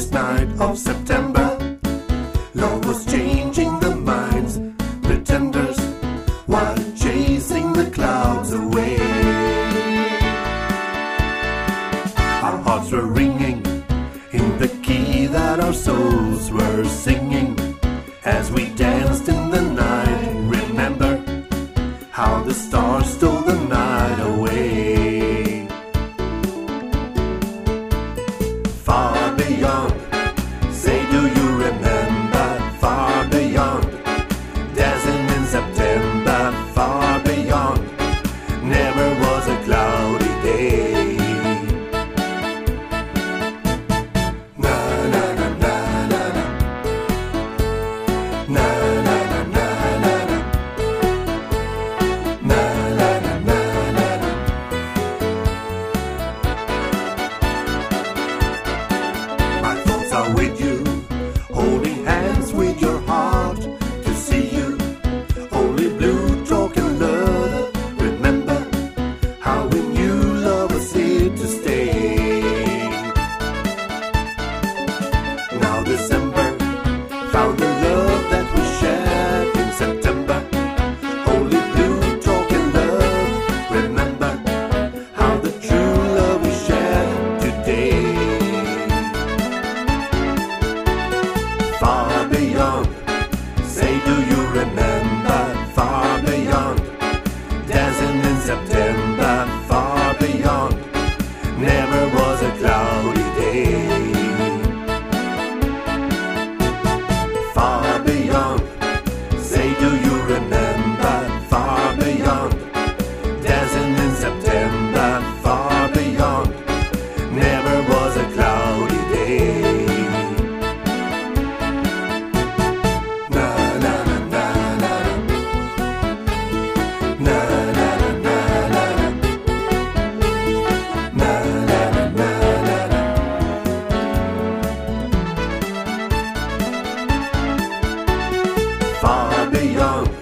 first night of September. Love was changing the minds, pretenders, while chasing the clouds away. Our hearts were ringing in the key that our souls were singing as we danced in the night. Remember how the stars stole the night away. I'll be be young.